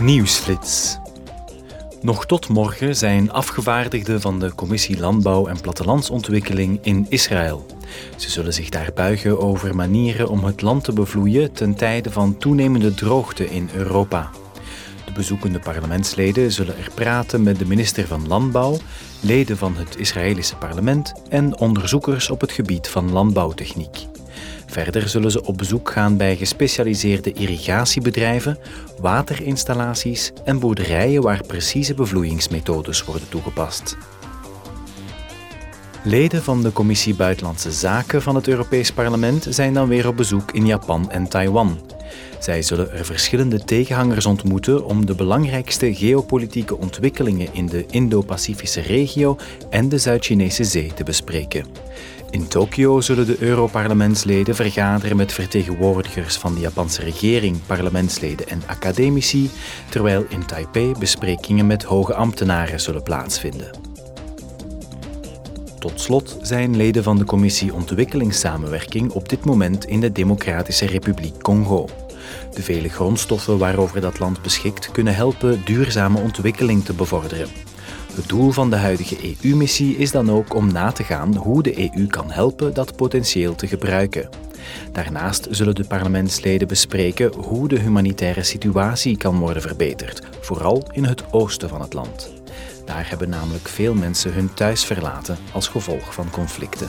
Nieuwsflits. Nog tot morgen zijn afgevaardigden van de Commissie Landbouw en Plattelandsontwikkeling in Israël. Ze zullen zich daar buigen over manieren om het land te bevloeien ten tijde van toenemende droogte in Europa. De bezoekende parlementsleden zullen er praten met de minister van Landbouw, leden van het Israëlische parlement en onderzoekers op het gebied van landbouwtechniek. Verder zullen ze op bezoek gaan bij gespecialiseerde irrigatiebedrijven, waterinstallaties en boerderijen waar precieze bevloeingsmethodes worden toegepast. Leden van de Commissie Buitenlandse Zaken van het Europees Parlement zijn dan weer op bezoek in Japan en Taiwan. Zij zullen er verschillende tegenhangers ontmoeten om de belangrijkste geopolitieke ontwikkelingen in de Indo-Pacifische regio en de Zuid-Chinese Zee te bespreken. In Tokio zullen de Europarlementsleden vergaderen met vertegenwoordigers van de Japanse regering, parlementsleden en academici, terwijl in Taipei besprekingen met hoge ambtenaren zullen plaatsvinden. Tot slot zijn leden van de Commissie Ontwikkelingssamenwerking op dit moment in de Democratische Republiek Congo. De vele grondstoffen waarover dat land beschikt kunnen helpen duurzame ontwikkeling te bevorderen. Het doel van de huidige EU-missie is dan ook om na te gaan hoe de EU kan helpen dat potentieel te gebruiken. Daarnaast zullen de parlementsleden bespreken hoe de humanitaire situatie kan worden verbeterd, vooral in het oosten van het land. Daar hebben namelijk veel mensen hun thuis verlaten als gevolg van conflicten.